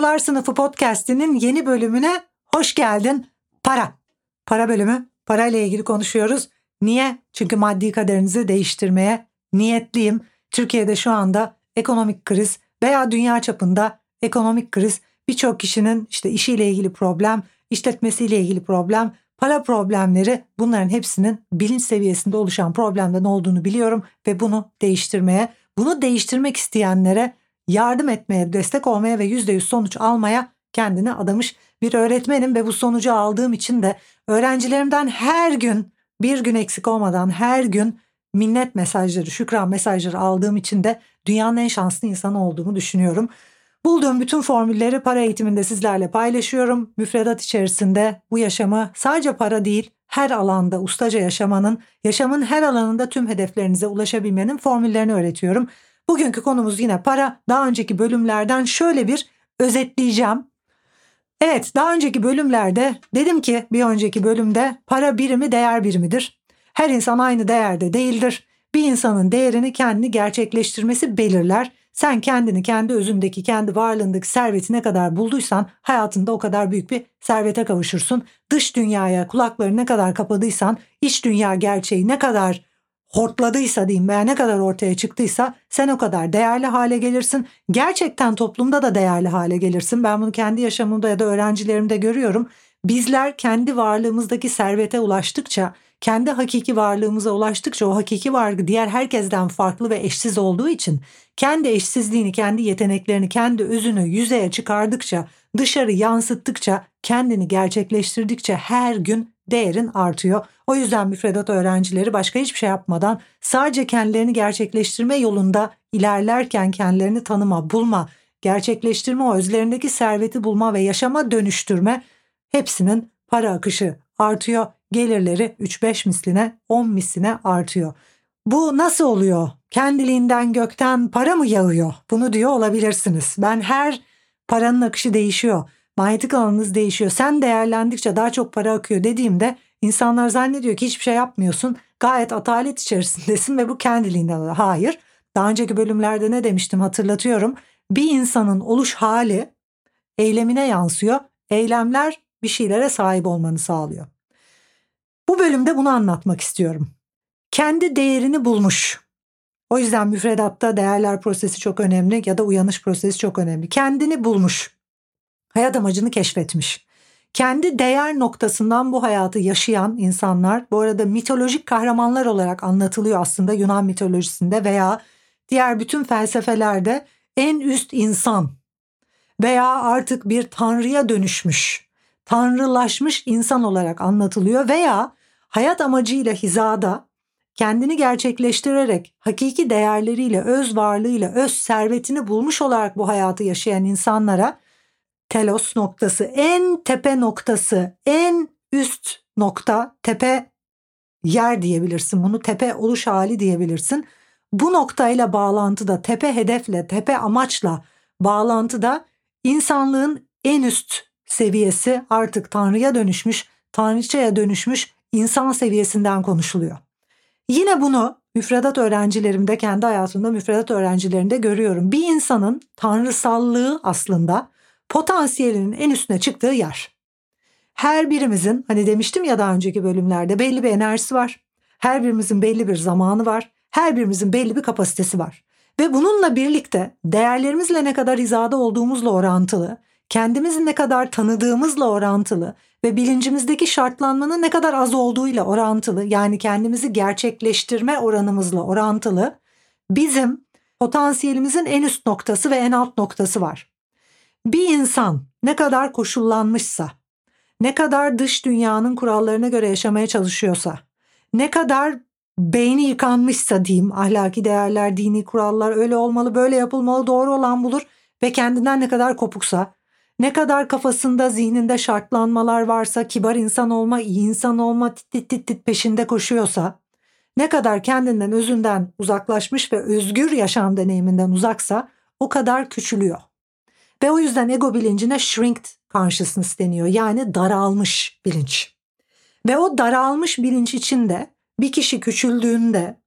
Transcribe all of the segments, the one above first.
Ustalar Sınıfı podcast'inin yeni bölümüne hoş geldin. Para. Para bölümü. Parayla ilgili konuşuyoruz. Niye? Çünkü maddi kaderinizi değiştirmeye niyetliyim. Türkiye'de şu anda ekonomik kriz veya dünya çapında ekonomik kriz birçok kişinin işte işiyle ilgili problem, işletmesiyle ilgili problem, para problemleri bunların hepsinin bilinç seviyesinde oluşan problemden olduğunu biliyorum ve bunu değiştirmeye, bunu değiştirmek isteyenlere yardım etmeye, destek olmaya ve %100 sonuç almaya kendini adamış bir öğretmenim ve bu sonucu aldığım için de öğrencilerimden her gün bir gün eksik olmadan her gün minnet mesajları, şükran mesajları aldığım için de dünyanın en şanslı insanı olduğumu düşünüyorum. Bulduğum bütün formülleri para eğitiminde sizlerle paylaşıyorum. Müfredat içerisinde bu yaşamı sadece para değil, her alanda ustaca yaşamanın, yaşamın her alanında tüm hedeflerinize ulaşabilmenin formüllerini öğretiyorum. Bugünkü konumuz yine para. Daha önceki bölümlerden şöyle bir özetleyeceğim. Evet, daha önceki bölümlerde dedim ki bir önceki bölümde para birimi değer birimidir. Her insan aynı değerde değildir. Bir insanın değerini kendini gerçekleştirmesi belirler. Sen kendini kendi özündeki, kendi varlığındaki serveti ne kadar bulduysan hayatında o kadar büyük bir servete kavuşursun. Dış dünyaya kulakları ne kadar kapadıysan, iç dünya gerçeği ne kadar hortladıysa diyeyim veya ne kadar ortaya çıktıysa sen o kadar değerli hale gelirsin. Gerçekten toplumda da değerli hale gelirsin. Ben bunu kendi yaşamımda ya da öğrencilerimde görüyorum. Bizler kendi varlığımızdaki servete ulaştıkça, kendi hakiki varlığımıza ulaştıkça o hakiki varlığı diğer herkesten farklı ve eşsiz olduğu için kendi eşsizliğini, kendi yeteneklerini, kendi özünü yüzeye çıkardıkça, dışarı yansıttıkça, kendini gerçekleştirdikçe her gün değerin artıyor. O yüzden müfredat öğrencileri başka hiçbir şey yapmadan sadece kendilerini gerçekleştirme yolunda ilerlerken kendilerini tanıma, bulma, gerçekleştirme, o özlerindeki serveti bulma ve yaşama dönüştürme hepsinin para akışı artıyor. Gelirleri 3-5 misline 10 misline artıyor. Bu nasıl oluyor? Kendiliğinden gökten para mı yağıyor? Bunu diyor olabilirsiniz. Ben her paranın akışı değişiyor. Manyetik alanınız değişiyor. Sen değerlendikçe daha çok para akıyor dediğimde insanlar zannediyor ki hiçbir şey yapmıyorsun. Gayet atalet içerisindesin ve bu kendiliğinden. Hayır. Daha önceki bölümlerde ne demiştim hatırlatıyorum. Bir insanın oluş hali eylemine yansıyor. Eylemler bir şeylere sahip olmanı sağlıyor. Bu bölümde bunu anlatmak istiyorum. Kendi değerini bulmuş. O yüzden müfredatta değerler prosesi çok önemli ya da uyanış prosesi çok önemli. Kendini bulmuş. Hayat amacını keşfetmiş. Kendi değer noktasından bu hayatı yaşayan insanlar bu arada mitolojik kahramanlar olarak anlatılıyor aslında Yunan mitolojisinde veya diğer bütün felsefelerde en üst insan veya artık bir tanrıya dönüşmüş, tanrılaşmış insan olarak anlatılıyor veya hayat amacıyla hizada kendini gerçekleştirerek hakiki değerleriyle, öz varlığıyla, öz servetini bulmuş olarak bu hayatı yaşayan insanlara telos noktası, en tepe noktası, en üst nokta, tepe yer diyebilirsin. Bunu tepe oluş hali diyebilirsin. Bu noktayla bağlantıda, tepe hedefle, tepe amaçla bağlantıda insanlığın en üst seviyesi artık Tanrı'ya dönüşmüş, Tanrıçaya dönüşmüş insan seviyesinden konuşuluyor. Yine bunu müfredat öğrencilerimde, kendi hayatımda müfredat öğrencilerinde görüyorum. Bir insanın tanrısallığı aslında potansiyelinin en üstüne çıktığı yer. Her birimizin hani demiştim ya daha önceki bölümlerde belli bir enerjisi var. Her birimizin belli bir zamanı var. Her birimizin belli bir kapasitesi var. Ve bununla birlikte değerlerimizle ne kadar hizada olduğumuzla orantılı, kendimizi ne kadar tanıdığımızla orantılı ve bilincimizdeki şartlanmanın ne kadar az olduğuyla orantılı yani kendimizi gerçekleştirme oranımızla orantılı bizim potansiyelimizin en üst noktası ve en alt noktası var. Bir insan ne kadar koşullanmışsa, ne kadar dış dünyanın kurallarına göre yaşamaya çalışıyorsa, ne kadar beyni yıkanmışsa diyeyim ahlaki değerler, dini kurallar öyle olmalı, böyle yapılmalı, doğru olan bulur ve kendinden ne kadar kopuksa, ne kadar kafasında, zihninde şartlanmalar varsa, kibar insan olma, iyi insan olma, tit tit tit, tit peşinde koşuyorsa, ne kadar kendinden, özünden uzaklaşmış ve özgür yaşam deneyiminden uzaksa o kadar küçülüyor. Ve o yüzden ego bilincine shrinked consciousness deniyor. Yani daralmış bilinç. Ve o daralmış bilinç içinde bir kişi küçüldüğünde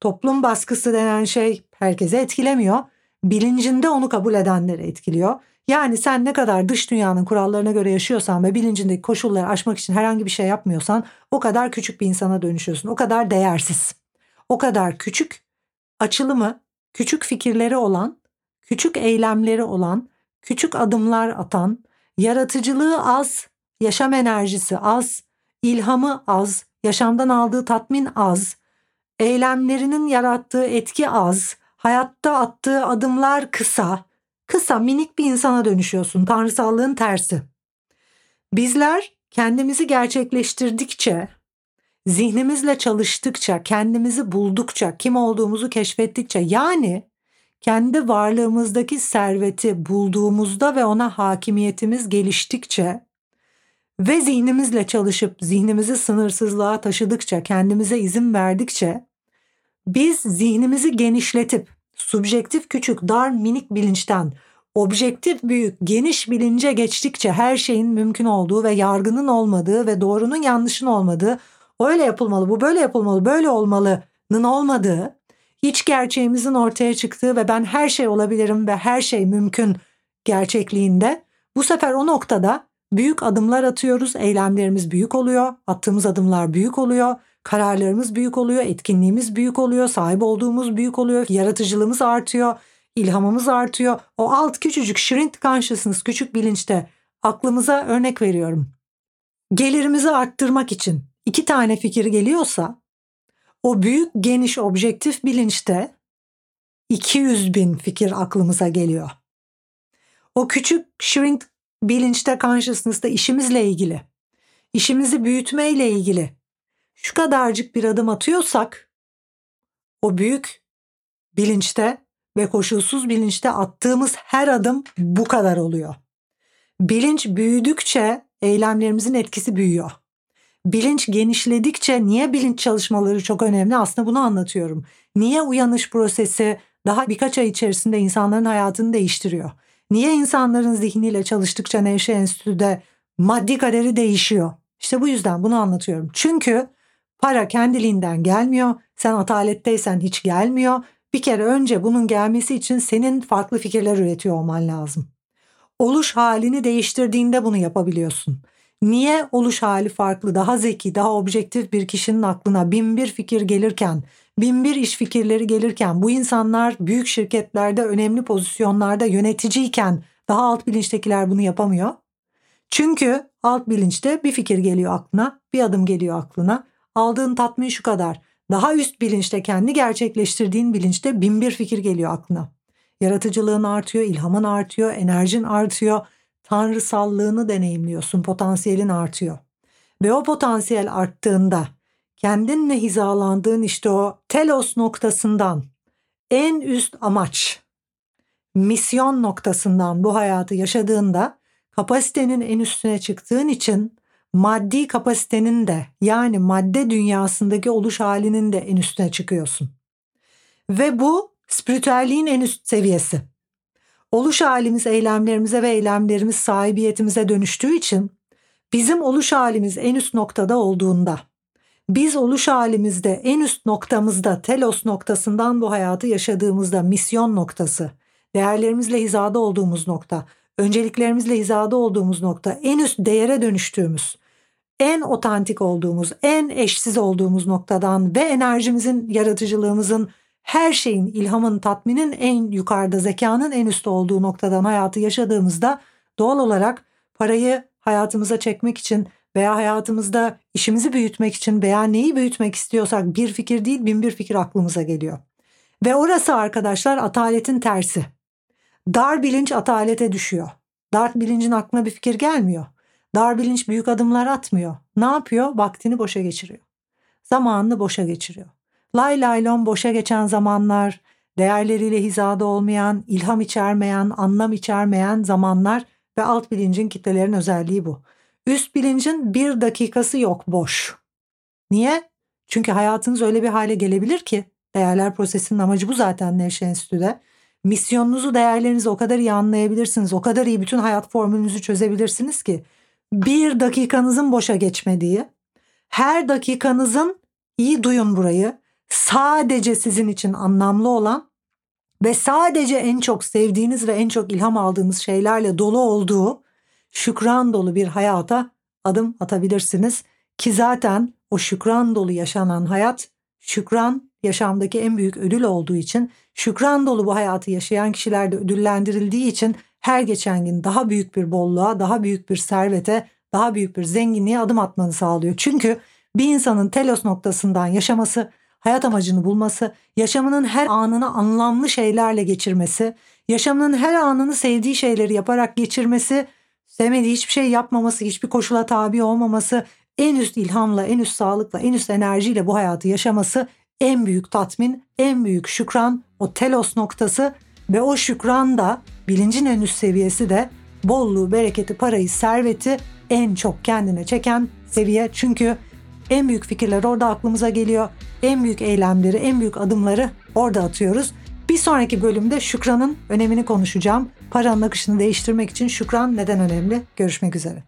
toplum baskısı denen şey herkese etkilemiyor. Bilincinde onu kabul edenleri etkiliyor. Yani sen ne kadar dış dünyanın kurallarına göre yaşıyorsan ve bilincindeki koşulları aşmak için herhangi bir şey yapmıyorsan o kadar küçük bir insana dönüşüyorsun. O kadar değersiz. O kadar küçük açılımı, küçük fikirleri olan, küçük eylemleri olan, küçük adımlar atan, yaratıcılığı az, yaşam enerjisi az, ilhamı az, yaşamdan aldığı tatmin az, eylemlerinin yarattığı etki az, hayatta attığı adımlar kısa, kısa minik bir insana dönüşüyorsun. Tanrısallığın tersi. Bizler kendimizi gerçekleştirdikçe, zihnimizle çalıştıkça, kendimizi buldukça, kim olduğumuzu keşfettikçe yani kendi varlığımızdaki serveti bulduğumuzda ve ona hakimiyetimiz geliştikçe ve zihnimizle çalışıp zihnimizi sınırsızlığa taşıdıkça, kendimize izin verdikçe biz zihnimizi genişletip subjektif küçük, dar, minik bilinçten objektif büyük, geniş bilince geçtikçe her şeyin mümkün olduğu ve yargının olmadığı ve doğrunun yanlışın olmadığı, öyle yapılmalı, bu böyle yapılmalı, böyle olmalının olmadığı, iç gerçeğimizin ortaya çıktığı ve ben her şey olabilirim ve her şey mümkün gerçekliğinde bu sefer o noktada büyük adımlar atıyoruz, eylemlerimiz büyük oluyor, attığımız adımlar büyük oluyor, kararlarımız büyük oluyor, etkinliğimiz büyük oluyor, sahip olduğumuz büyük oluyor, yaratıcılığımız artıyor, ilhamımız artıyor. O alt küçücük shrink consciousness, küçük bilinçte aklımıza örnek veriyorum. Gelirimizi arttırmak için iki tane fikir geliyorsa o büyük geniş objektif bilinçte 200 bin fikir aklımıza geliyor. O küçük shrink bilinçte consciousness'ta işimizle ilgili, işimizi büyütmeyle ilgili şu kadarcık bir adım atıyorsak o büyük bilinçte ve koşulsuz bilinçte attığımız her adım bu kadar oluyor. Bilinç büyüdükçe eylemlerimizin etkisi büyüyor. Bilinç genişledikçe niye bilinç çalışmaları çok önemli aslında bunu anlatıyorum. Niye uyanış prosesi daha birkaç ay içerisinde insanların hayatını değiştiriyor? Niye insanların zihniyle çalıştıkça Nevşehir Enstitü'de maddi kaderi değişiyor? İşte bu yüzden bunu anlatıyorum. Çünkü para kendiliğinden gelmiyor. Sen ataletteysen hiç gelmiyor. Bir kere önce bunun gelmesi için senin farklı fikirler üretiyor olman lazım. Oluş halini değiştirdiğinde bunu yapabiliyorsun. Niye oluş hali farklı, daha zeki, daha objektif bir kişinin aklına bin bir fikir gelirken, bin bir iş fikirleri gelirken bu insanlar büyük şirketlerde önemli pozisyonlarda yöneticiyken daha alt bilinçtekiler bunu yapamıyor? Çünkü alt bilinçte bir fikir geliyor aklına, bir adım geliyor aklına. Aldığın tatmin şu kadar. Daha üst bilinçte kendi gerçekleştirdiğin bilinçte bin bir fikir geliyor aklına. Yaratıcılığın artıyor, ilhamın artıyor, enerjin artıyor, tanrısallığını deneyimliyorsun, potansiyelin artıyor. Ve o potansiyel arttığında kendinle hizalandığın işte o telos noktasından en üst amaç, misyon noktasından bu hayatı yaşadığında kapasitenin en üstüne çıktığın için maddi kapasitenin de yani madde dünyasındaki oluş halinin de en üstüne çıkıyorsun. Ve bu spiritüelliğin en üst seviyesi. Oluş halimiz eylemlerimize ve eylemlerimiz sahibiyetimize dönüştüğü için bizim oluş halimiz en üst noktada olduğunda biz oluş halimizde en üst noktamızda telos noktasından bu hayatı yaşadığımızda misyon noktası, değerlerimizle hizada olduğumuz nokta, önceliklerimizle hizada olduğumuz nokta, en üst değere dönüştüğümüz, en otantik olduğumuz, en eşsiz olduğumuz noktadan ve enerjimizin, yaratıcılığımızın, her şeyin, ilhamın, tatminin en yukarıda, zekanın en üstte olduğu noktadan hayatı yaşadığımızda doğal olarak parayı hayatımıza çekmek için veya hayatımızda işimizi büyütmek için veya neyi büyütmek istiyorsak bir fikir değil bin bir fikir aklımıza geliyor. Ve orası arkadaşlar ataletin tersi. Dar bilinç atalete düşüyor. Dar bilincin aklına bir fikir gelmiyor. Dar bilinç büyük adımlar atmıyor. Ne yapıyor? Vaktini boşa geçiriyor. Zamanını boşa geçiriyor. Lay laylon boşa geçen zamanlar, değerleriyle hizada olmayan, ilham içermeyen, anlam içermeyen zamanlar ve alt bilincin kitlelerin özelliği bu. Üst bilincin bir dakikası yok boş. Niye? Çünkü hayatınız öyle bir hale gelebilir ki değerler prosesinin amacı bu zaten Nevşehir Enstitü'de. Misyonunuzu, değerlerinizi o kadar iyi anlayabilirsiniz. O kadar iyi bütün hayat formülünüzü çözebilirsiniz ki bir dakikanızın boşa geçmediği, her dakikanızın iyi duyun burayı sadece sizin için anlamlı olan ve sadece en çok sevdiğiniz ve en çok ilham aldığınız şeylerle dolu olduğu şükran dolu bir hayata adım atabilirsiniz ki zaten o şükran dolu yaşanan hayat şükran yaşamdaki en büyük ödül olduğu için şükran dolu bu hayatı yaşayan kişilerde ödüllendirildiği için her geçen gün daha büyük bir bolluğa, daha büyük bir servete, daha büyük bir zenginliğe adım atmanı sağlıyor. Çünkü bir insanın telos noktasından yaşaması, hayat amacını bulması, yaşamının her anını anlamlı şeylerle geçirmesi, yaşamının her anını sevdiği şeyleri yaparak geçirmesi, sevmediği hiçbir şey yapmaması, hiçbir koşula tabi olmaması, en üst ilhamla, en üst sağlıkla, en üst enerjiyle bu hayatı yaşaması en büyük tatmin, en büyük şükran, o telos noktası ve o şükran da bilincin en üst seviyesi de bolluğu, bereketi, parayı, serveti en çok kendine çeken seviye. Çünkü en büyük fikirler orada aklımıza geliyor. En büyük eylemleri, en büyük adımları orada atıyoruz. Bir sonraki bölümde şükranın önemini konuşacağım. Paranın akışını değiştirmek için şükran neden önemli? Görüşmek üzere.